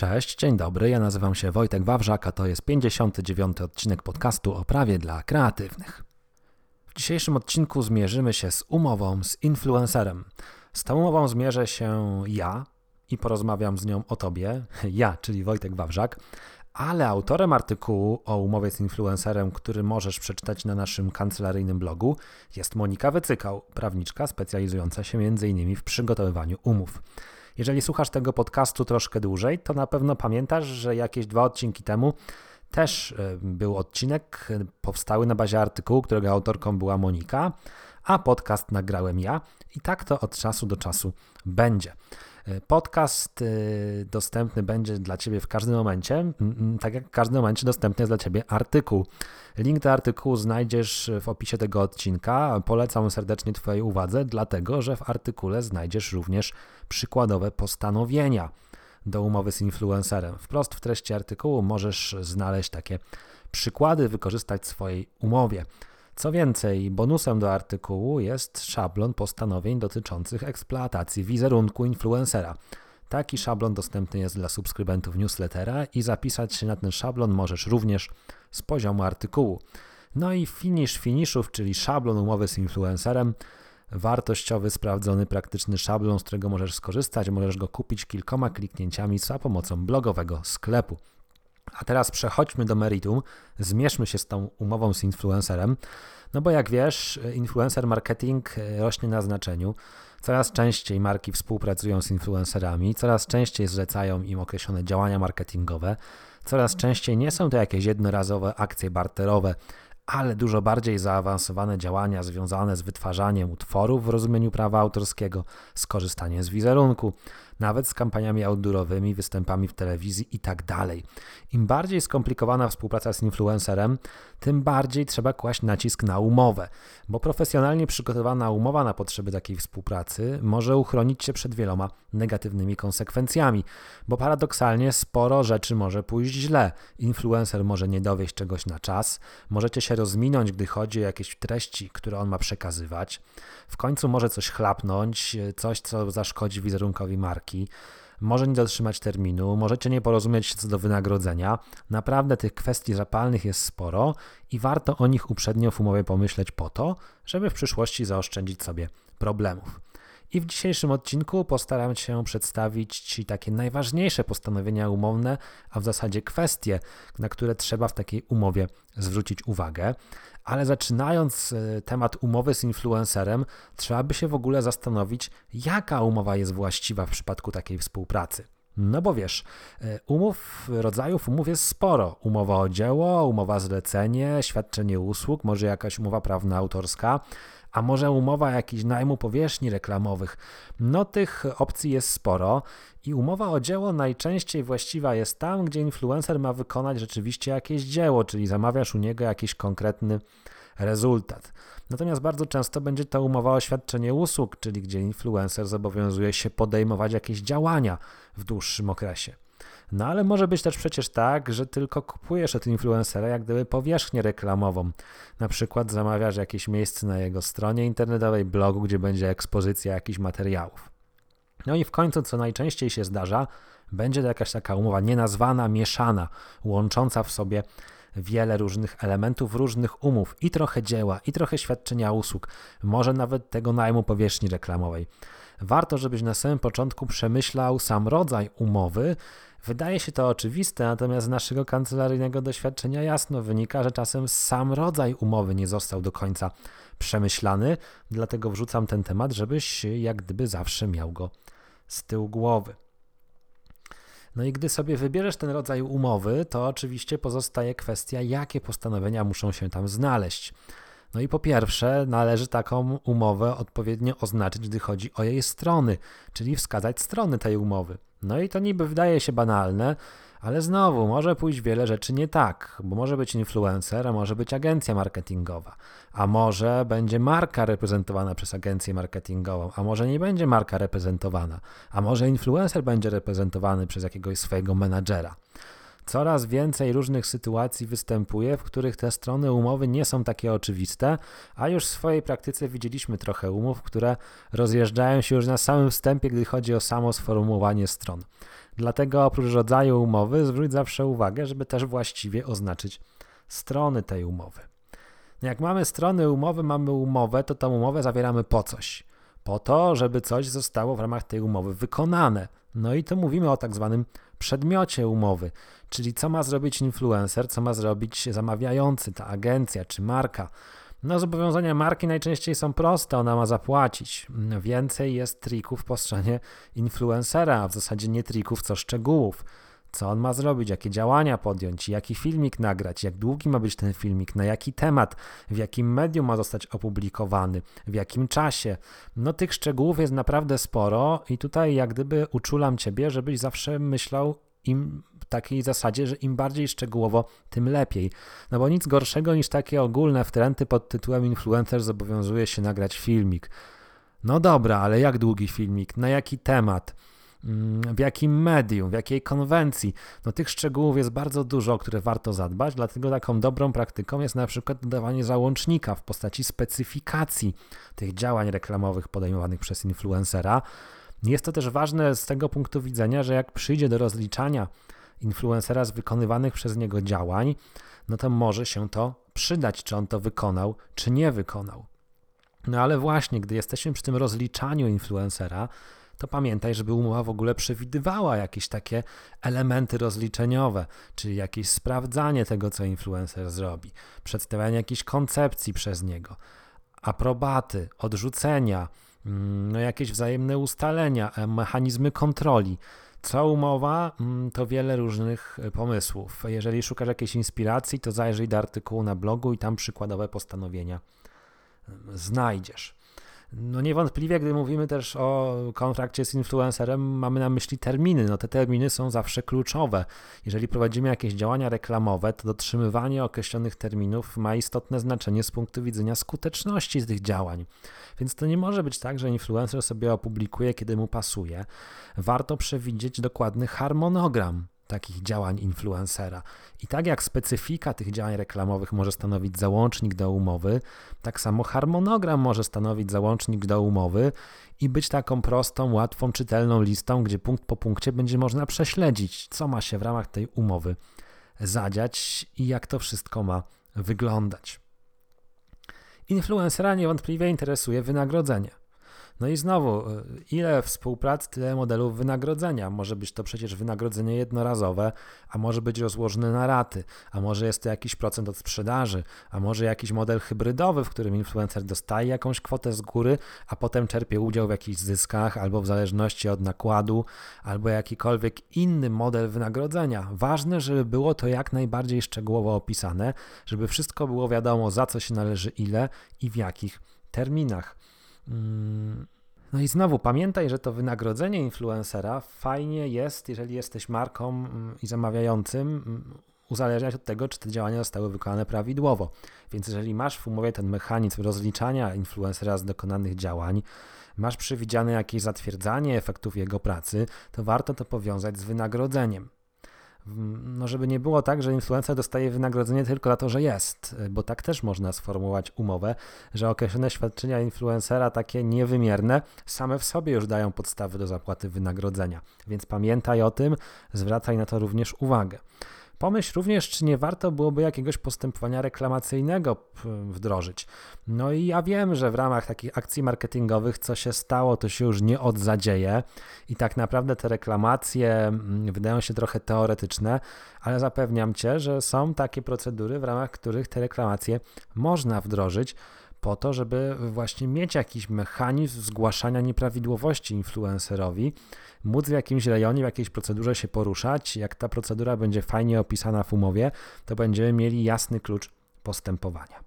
Cześć, dzień dobry. Ja nazywam się Wojtek Wawrzak, a to jest 59. odcinek podcastu o prawie dla kreatywnych. W dzisiejszym odcinku zmierzymy się z umową z influencerem. Z tą umową zmierzę się ja i porozmawiam z nią o tobie. Ja, czyli Wojtek Wawrzak, ale autorem artykułu o umowie z influencerem, który możesz przeczytać na naszym kancelaryjnym blogu, jest Monika Wycykał, prawniczka specjalizująca się m.in. w przygotowywaniu umów. Jeżeli słuchasz tego podcastu troszkę dłużej, to na pewno pamiętasz, że jakieś dwa odcinki temu też e, był odcinek e, powstały na bazie artykułu, którego autorką była Monika, a podcast nagrałem ja i tak to od czasu do czasu będzie. E, podcast dostępny będzie dla Ciebie w każdym momencie, tak jak w każdym momencie dostępny jest dla Ciebie artykuł. Link do artykułu znajdziesz w opisie tego odcinka. Polecam serdecznie Twojej uwadze, dlatego że w artykule znajdziesz również przykładowe postanowienia do umowy z influencerem. Wprost w treści artykułu możesz znaleźć takie przykłady, wykorzystać w swojej umowie. Co więcej, bonusem do artykułu jest szablon postanowień dotyczących eksploatacji wizerunku influencera. Taki szablon dostępny jest dla subskrybentów newslettera i zapisać się na ten szablon możesz również z poziomu artykułu. No i finish finishów, czyli szablon umowy z influencerem, wartościowy, sprawdzony, praktyczny szablon, z którego możesz skorzystać. Możesz go kupić kilkoma kliknięciami za pomocą blogowego sklepu. A teraz przechodźmy do meritum, zmierzmy się z tą umową z influencerem, no bo jak wiesz, influencer marketing e, rośnie na znaczeniu. Coraz częściej marki współpracują z influencerami, coraz częściej zlecają im określone działania marketingowe, coraz częściej nie są to jakieś jednorazowe akcje barterowe, ale dużo bardziej zaawansowane działania związane z wytwarzaniem utworów w rozumieniu prawa autorskiego, skorzystaniem z wizerunku, nawet z kampaniami outdoorowymi, występami w telewizji itd. Tak Im bardziej skomplikowana współpraca z influencerem, tym bardziej trzeba kłaść nacisk na umowę, bo profesjonalnie przygotowana umowa na potrzeby takiej współpracy może uchronić cię przed wieloma negatywnymi konsekwencjami, bo paradoksalnie sporo rzeczy może pójść źle. Influencer może nie dowieść czegoś na czas, możecie się rozminąć, gdy chodzi o jakieś treści, które on ma przekazywać. W końcu może coś chlapnąć, coś, co zaszkodzi wizerunkowi marki może nie dotrzymać terminu, możecie nie porozumieć się co do wynagrodzenia. Naprawdę tych kwestii zapalnych jest sporo i warto o nich uprzednio w umowie pomyśleć po to, żeby w przyszłości zaoszczędzić sobie problemów. I w dzisiejszym odcinku postaram się przedstawić Ci takie najważniejsze postanowienia umowne, a w zasadzie kwestie, na które trzeba w takiej umowie zwrócić uwagę. Ale zaczynając e, temat umowy z influencerem, trzeba by się w ogóle zastanowić, jaka umowa jest właściwa w przypadku takiej współpracy. No bo wiesz, e, umów, rodzajów umów jest sporo. Umowa o dzieło, umowa zlecenie, świadczenie usług, może jakaś umowa prawna autorska a może umowa jakichś najmu powierzchni reklamowych. No tych opcji jest sporo i umowa o dzieło najczęściej właściwa jest tam, gdzie influencer ma wykonać rzeczywiście jakieś dzieło, czyli zamawiasz u niego jakiś konkretny rezultat. Natomiast bardzo często będzie to umowa o świadczenie usług, czyli gdzie influencer zobowiązuje się podejmować jakieś działania w dłuższym okresie. No ale może być też przecież tak, że tylko kupujesz od influencera jak gdyby powierzchnię reklamową. Na przykład zamawiasz jakieś miejsce na jego stronie internetowej, blogu, gdzie będzie ekspozycja jakichś materiałów. No i w końcu, co najczęściej się zdarza, będzie to jakaś taka umowa nienazwana, mieszana, łącząca w sobie wiele różnych elementów, różnych umów i trochę dzieła, i trochę świadczenia usług, może nawet tego najmu powierzchni reklamowej. Warto, żebyś na samym początku przemyślał sam rodzaj umowy, Wydaje się to oczywiste, natomiast z naszego kancelaryjnego doświadczenia jasno wynika, że czasem sam rodzaj umowy nie został do końca przemyślany, dlatego wrzucam ten temat, żebyś jak gdyby zawsze miał go z tyłu głowy. No i gdy sobie wybierzesz ten rodzaj umowy, to oczywiście pozostaje kwestia, jakie postanowienia muszą się tam znaleźć. No i po pierwsze, należy taką umowę odpowiednio oznaczyć, gdy chodzi o jej strony, czyli wskazać strony tej umowy. No i to niby wydaje się banalne, ale znowu może pójść wiele rzeczy nie tak, bo może być influencer, a może być agencja marketingowa, a może będzie marka reprezentowana przez agencję marketingową, a może nie będzie marka reprezentowana, a może influencer będzie reprezentowany przez jakiegoś swojego menadżera. Coraz więcej różnych sytuacji występuje, w których te strony umowy nie są takie oczywiste, a już w swojej praktyce widzieliśmy trochę umów, które rozjeżdżają się już na samym wstępie, gdy chodzi o samo sformułowanie stron. Dlatego oprócz rodzaju umowy zwróć zawsze uwagę, żeby też właściwie oznaczyć strony tej umowy. Jak mamy strony umowy, mamy umowę, to tą umowę zawieramy po coś. Po to, żeby coś zostało w ramach tej umowy wykonane. No i to mówimy o tak zwanym przedmiocie umowy, czyli co ma zrobić influencer, co ma zrobić zamawiający, ta agencja czy marka. No, zobowiązania marki najczęściej są proste, ona ma zapłacić. Więcej jest trików po stronie influencera, a w zasadzie nie trików, co szczegółów. Co on ma zrobić, jakie działania podjąć, jaki filmik nagrać, jak długi ma być ten filmik, na jaki temat, w jakim medium ma zostać opublikowany, w jakim czasie. No tych szczegółów jest naprawdę sporo i tutaj jak gdyby uczulam ciebie, żebyś zawsze myślał im w takiej zasadzie, że im bardziej szczegółowo, tym lepiej. No bo nic gorszego niż takie ogólne wtręty pod tytułem influencer zobowiązuje się nagrać filmik. No dobra, ale jak długi filmik? Na jaki temat? W jakim medium, w jakiej konwencji. No tych szczegółów jest bardzo dużo, o które warto zadbać, dlatego taką dobrą praktyką jest na przykład dodawanie załącznika w postaci specyfikacji tych działań reklamowych podejmowanych przez influencera. Jest to też ważne z tego punktu widzenia, że jak przyjdzie do rozliczania influencera z wykonywanych przez niego działań, no to może się to przydać, czy on to wykonał, czy nie wykonał. No ale właśnie, gdy jesteśmy przy tym rozliczaniu influencera, to pamiętaj, żeby umowa w ogóle przewidywała jakieś takie elementy rozliczeniowe, czyli jakieś sprawdzanie tego, co influencer zrobi, przedstawianie jakichś koncepcji przez niego, aprobaty, odrzucenia, mm, no jakieś wzajemne ustalenia, e, mechanizmy kontroli. Co umowa, mm, to wiele różnych e, pomysłów. Jeżeli szukasz jakiejś inspiracji, to zajrzyj do artykułu na blogu i tam przykładowe postanowienia mm, znajdziesz. No niewątpliwie, gdy mówimy też o kontrakcie z influencerem, mamy na myśli terminy. No te terminy są zawsze kluczowe. Jeżeli prowadzimy jakieś działania reklamowe, to dotrzymywanie określonych terminów ma istotne znaczenie z punktu widzenia skuteczności tych działań. Więc to nie może być tak, że influencer sobie opublikuje, kiedy mu pasuje. Warto przewidzieć dokładny harmonogram takich działań influencera. I tak jak specyfika tych działań reklamowych może stanowić załącznik do umowy, tak samo harmonogram może stanowić załącznik do umowy i być taką prostą, łatwą, czytelną listą, gdzie punkt po punkcie będzie można prześledzić, co ma się w ramach tej umowy zadziać i jak to wszystko ma wyglądać. Influencera niewątpliwie interesuje wynagrodzenie. No i znowu, y, ile współprac, tyle modelów wynagrodzenia. Może być to przecież wynagrodzenie jednorazowe, a może być rozłożone na raty, a może jest to jakiś procent od sprzedaży, a może jakiś model hybrydowy, w którym influencer dostaje jakąś kwotę z góry, a potem czerpie udział w jakichś zyskach, albo w zależności od nakładu, albo jakikolwiek inny model wynagrodzenia. Ważne, żeby było to jak najbardziej szczegółowo opisane, żeby wszystko było wiadomo, za co się należy ile i w jakich terminach. No i znowu pamiętaj, że to wynagrodzenie influencera fajnie jest, jeżeli jesteś marką mm, i zamawiającym, mm, uzależniać od tego, czy te działania zostały wykonane prawidłowo. Więc jeżeli masz w umowie ten mechanizm rozliczania influencera z dokonanych działań, masz przewidziane jakieś zatwierdzanie efektów jego pracy, to warto to powiązać z wynagrodzeniem no żeby nie było tak, że influencer dostaje wynagrodzenie tylko za to, że jest, bo tak też można sformułować umowę, że określone świadczenia influencera, takie niewymierne, same w sobie już dają podstawy do zapłaty wynagrodzenia. Więc pamiętaj o tym, zwracaj na to również uwagę. Pomyśl również, czy nie warto byłoby jakiegoś postępowania reklamacyjnego wdrożyć. No i ja wiem, że w ramach takich akcji marketingowych, co się stało, to się już nie odzadzieje i tak naprawdę te reklamacje mm, wydają się trochę teoretyczne, ale zapewniam Cię, że są takie procedury, w ramach których te reklamacje można wdrożyć po to, żeby właśnie mieć jakiś mechanizm zgłaszania nieprawidłowości influencerowi, móc w jakimś rejonie, w jakiejś procedurze się poruszać. Jak ta procedura będzie fajnie opisana w umowie, to będziemy mieli jasny klucz postępowania.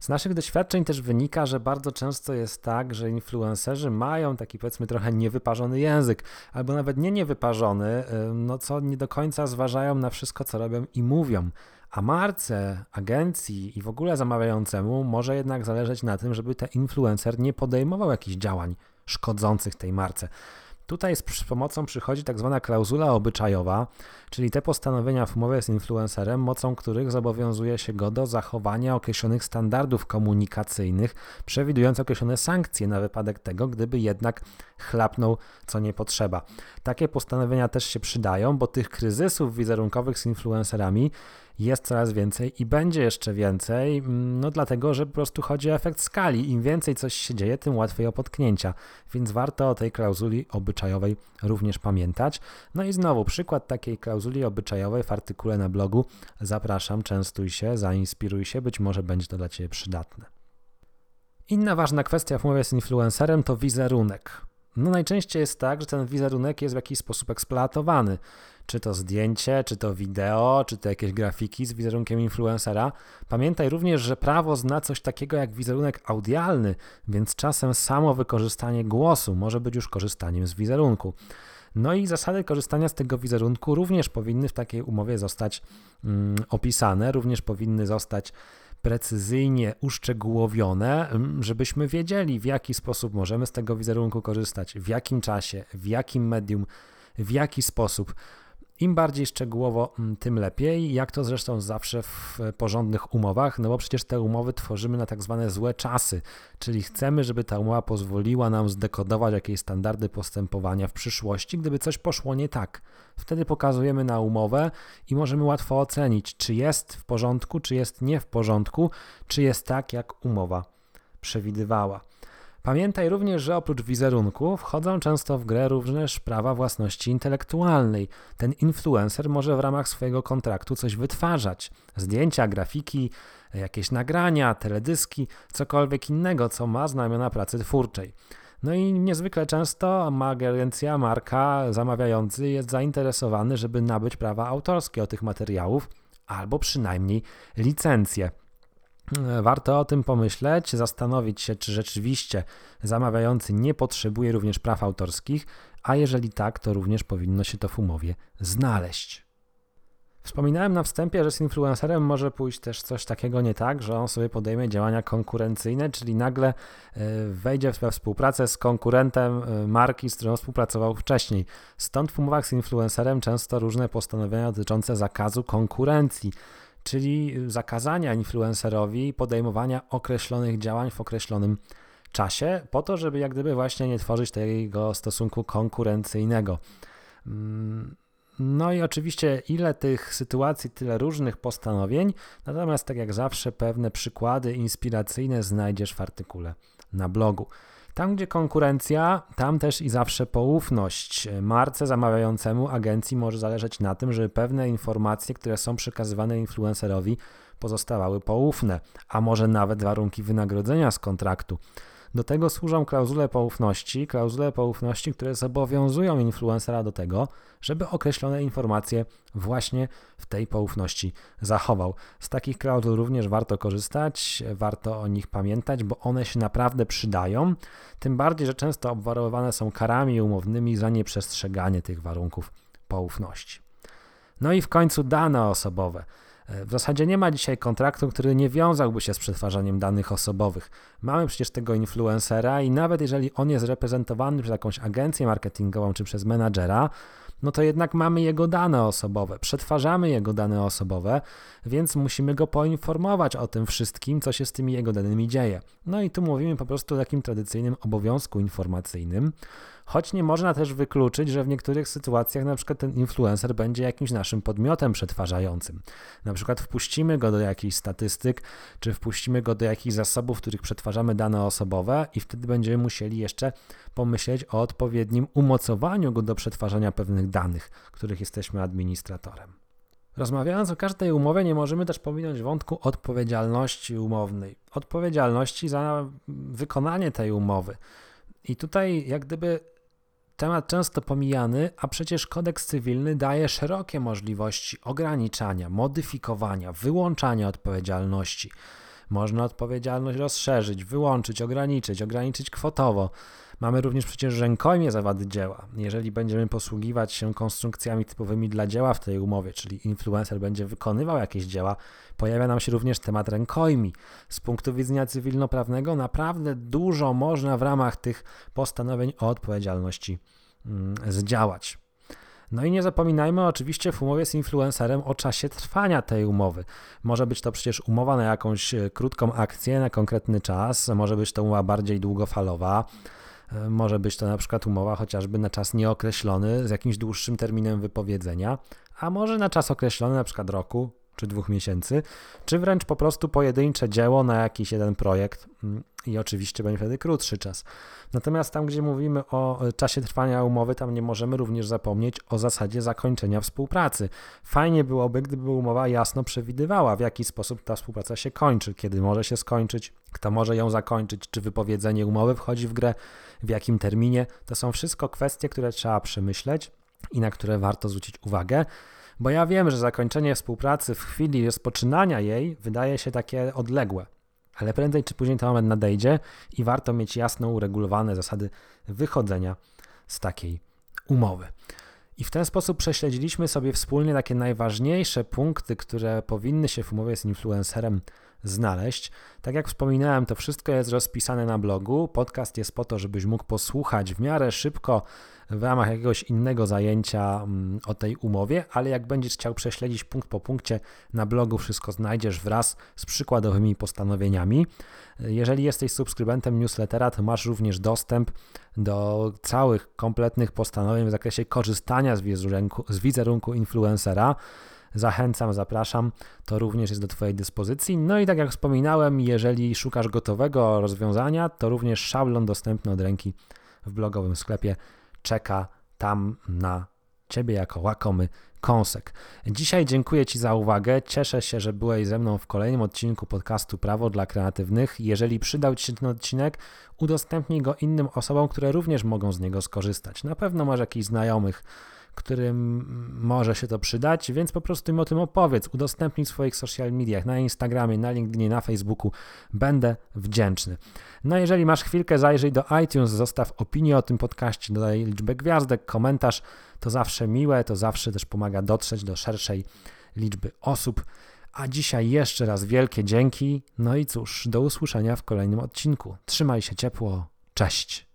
Z naszych doświadczeń też wynika, że bardzo często jest tak, że influencerzy mają taki powiedzmy trochę niewyparzony język, albo nawet nie niewyparzony, no co nie do końca zważają na wszystko, co robią i mówią. A marce, agencji i w ogóle zamawiającemu może jednak zależeć na tym, żeby ten influencer nie podejmował jakichś działań szkodzących tej marce. Tutaj z pomocą przychodzi tak zwana klauzula obyczajowa, czyli te postanowienia w umowie z influencerem, mocą których zobowiązuje się go do zachowania określonych standardów komunikacyjnych, przewidując określone sankcje na wypadek tego, gdyby jednak chlapnął co nie potrzeba. Takie postanowienia też się przydają, bo tych kryzysów wizerunkowych z influencerami jest coraz więcej i będzie jeszcze więcej, mm, no dlatego, że po prostu chodzi o efekt skali. Im więcej coś się dzieje, tym łatwiej o potknięcia, więc warto o tej klauzuli obyczajowej również pamiętać. No i znowu przykład takiej klauzuli obyczajowej w artykule na blogu. Zapraszam, częstuj się, zainspiruj się, być może będzie to dla Ciebie przydatne. Inna ważna kwestia w umowie z influencerem to wizerunek. No najczęściej jest tak, że ten wizerunek jest w jakiś sposób eksploatowany. Czy to zdjęcie, czy to wideo, czy to jakieś grafiki z wizerunkiem influencera. Pamiętaj również, że prawo zna coś takiego jak wizerunek audialny, więc czasem samo wykorzystanie głosu może być już korzystaniem z wizerunku. No i zasady korzystania z tego wizerunku również powinny w takiej umowie zostać mm, opisane, również powinny zostać precyzyjnie uszczegółowione, żebyśmy wiedzieli, w jaki sposób możemy z tego wizerunku korzystać, w jakim czasie, w jakim medium, w jaki sposób. Im bardziej szczegółowo, mm, tym lepiej. Jak to zresztą zawsze w porządnych umowach, no bo przecież te umowy tworzymy na tak zwane złe czasy, czyli chcemy, żeby ta umowa pozwoliła nam zdekodować jakieś standardy postępowania w przyszłości, gdyby coś poszło nie tak. Wtedy pokazujemy na umowę i możemy łatwo ocenić, czy jest w porządku, czy jest nie w porządku, czy jest tak, jak umowa przewidywała. Pamiętaj również, że oprócz wizerunku wchodzą często w grę również prawa własności intelektualnej. Ten influencer może w ramach swojego kontraktu coś wytwarzać: zdjęcia, grafiki, jakieś nagrania, teledyski, cokolwiek innego, co ma znamiona pracy twórczej. No i niezwykle często agencja, marka, zamawiający jest zainteresowany, żeby nabyć prawa autorskie o tych materiałów albo przynajmniej licencję. Warto o tym pomyśleć, zastanowić się, czy rzeczywiście zamawiający nie potrzebuje również praw autorskich, a jeżeli tak, to również powinno się to w umowie znaleźć. Wspominałem na wstępie, że z influencerem może pójść też coś takiego nie tak, że on sobie podejmie działania konkurencyjne, czyli nagle e, wejdzie we współpracę z konkurentem e, marki, z którą współpracował wcześniej. Stąd w umowach z influencerem często różne postanowienia dotyczące zakazu konkurencji czyli zakazania influencerowi podejmowania określonych działań w określonym czasie, po to, żeby jak gdyby właśnie nie tworzyć tego stosunku konkurencyjnego. Mm, no i oczywiście ile tych sytuacji, tyle różnych postanowień, natomiast tak jak zawsze pewne przykłady inspiracyjne znajdziesz w artykule na blogu. Tam, gdzie konkurencja, tam też i zawsze poufność. Marce zamawiającemu agencji może zależeć na tym, żeby pewne informacje, które są przekazywane influencerowi, pozostawały poufne, a może nawet warunki wynagrodzenia z kontraktu. Do tego służą klauzule poufności, klauzule poufności, które zobowiązują influencera do tego, żeby określone informacje właśnie w tej poufności zachował. Z takich klauzul również warto korzystać, warto o nich pamiętać, bo one się naprawdę przydają, tym bardziej, że często obwarowywane są karami umownymi za nieprzestrzeganie tych warunków poufności. No i w końcu dane osobowe. W zasadzie nie ma dzisiaj kontraktu, który nie wiązałby się z przetwarzaniem danych osobowych. Mamy przecież tego influencera i nawet jeżeli on jest reprezentowany przez jakąś agencję marketingową czy przez menadżera, no to jednak mamy jego dane osobowe, przetwarzamy jego dane osobowe, więc musimy go poinformować o tym wszystkim, co się z tymi jego danymi dzieje. No i tu mówimy po prostu o takim tradycyjnym obowiązku informacyjnym, choć nie można też wykluczyć, że w niektórych sytuacjach na przykład ten influencer będzie jakimś naszym podmiotem przetwarzającym. Na przykład wpuścimy go do jakichś statystyk, czy wpuścimy go do jakichś zasobów, w których przetwarzamy dane osobowe i wtedy będziemy musieli jeszcze pomyśleć o odpowiednim umocowaniu go do przetwarzania pewnych danych, których jesteśmy administratorem. Rozmawiając o każdej umowie, nie możemy też pominąć wątku odpowiedzialności umownej. Odpowiedzialności za wykonanie tej umowy. I tutaj, jak gdyby temat często pomijany, a przecież kodeks cywilny daje szerokie możliwości ograniczania, modyfikowania, wyłączania odpowiedzialności. Można odpowiedzialność rozszerzyć, wyłączyć, ograniczyć, ograniczyć kwotowo. Mamy również przecież rękojmie zawady dzieła. Jeżeli będziemy posługiwać się konstrukcjami typowymi dla dzieła w tej umowie, czyli influencer będzie wykonywał jakieś dzieła, pojawia nam się również temat rękojmi. Z punktu widzenia cywilnoprawnego naprawdę dużo można w ramach tych postanowień o odpowiedzialności mm, zdziałać. No i nie zapominajmy oczywiście w umowie z influencerem o czasie trwania tej umowy. Może być to przecież umowa na jakąś e, krótką akcję, na konkretny czas, może być to umowa bardziej długofalowa. E, może być to na przykład umowa chociażby na czas nieokreślony z jakimś dłuższym terminem wypowiedzenia, a może na czas określony, na przykład roku czy dwóch miesięcy, czy wręcz po prostu pojedyncze dzieło na jakiś jeden projekt mm, i oczywiście będzie wtedy krótszy czas. Natomiast tam, gdzie mówimy o czasie trwania umowy, tam nie możemy również zapomnieć o zasadzie zakończenia współpracy. Fajnie byłoby, gdyby umowa jasno przewidywała, w jaki sposób ta współpraca się kończy, kiedy może się skończyć, kto może ją zakończyć, czy wypowiedzenie umowy wchodzi w grę, w jakim terminie. To są wszystko kwestie, które trzeba przemyśleć i na które warto zwrócić uwagę. Bo ja wiem, że zakończenie współpracy w chwili rozpoczynania jej wydaje się takie odległe, ale prędzej czy później ten moment nadejdzie i warto mieć jasno uregulowane zasady wychodzenia z takiej umowy. I w ten sposób prześledziliśmy sobie wspólnie takie najważniejsze punkty, które powinny się w umowie z influencerem znaleźć. Tak jak wspominałem, to wszystko jest rozpisane na blogu. Podcast jest po to, żebyś mógł posłuchać w miarę szybko w ramach jakiegoś innego zajęcia mm, o tej umowie, ale jak będziesz chciał prześledzić punkt po punkcie na blogu, wszystko znajdziesz wraz z przykładowymi postanowieniami. Jeżeli jesteś subskrybentem newslettera, to masz również dostęp do całych kompletnych postanowień w zakresie korzystania z wizerunku, z wizerunku influencera. Zachęcam, zapraszam, to również jest do Twojej dyspozycji. No i tak jak wspominałem, jeżeli szukasz gotowego rozwiązania, to również szablon dostępny od ręki w blogowym sklepie czeka tam na Ciebie jako łakomy kąsek. Dzisiaj dziękuję Ci za uwagę. Cieszę się, że byłeś ze mną w kolejnym odcinku podcastu Prawo dla Kreatywnych. Jeżeli przydał Ci się ten odcinek, udostępnij go innym osobom, które również mogą z niego skorzystać. Na pewno masz jakichś znajomych, którym może się to przydać, więc po prostu im o tym opowiedz, udostępnij w swoich social mediach, na Instagramie, na LinkedInie, na Facebooku. Będę wdzięczny. No jeżeli masz chwilkę, zajrzyj do iTunes, zostaw opinię o tym podcaście, dodaj liczbę gwiazdek, komentarz. To zawsze miłe, to zawsze też pomaga dotrzeć do szerszej liczby osób. A dzisiaj jeszcze raz wielkie dzięki. No i cóż, do usłyszenia w kolejnym odcinku. Trzymaj się ciepło. Cześć.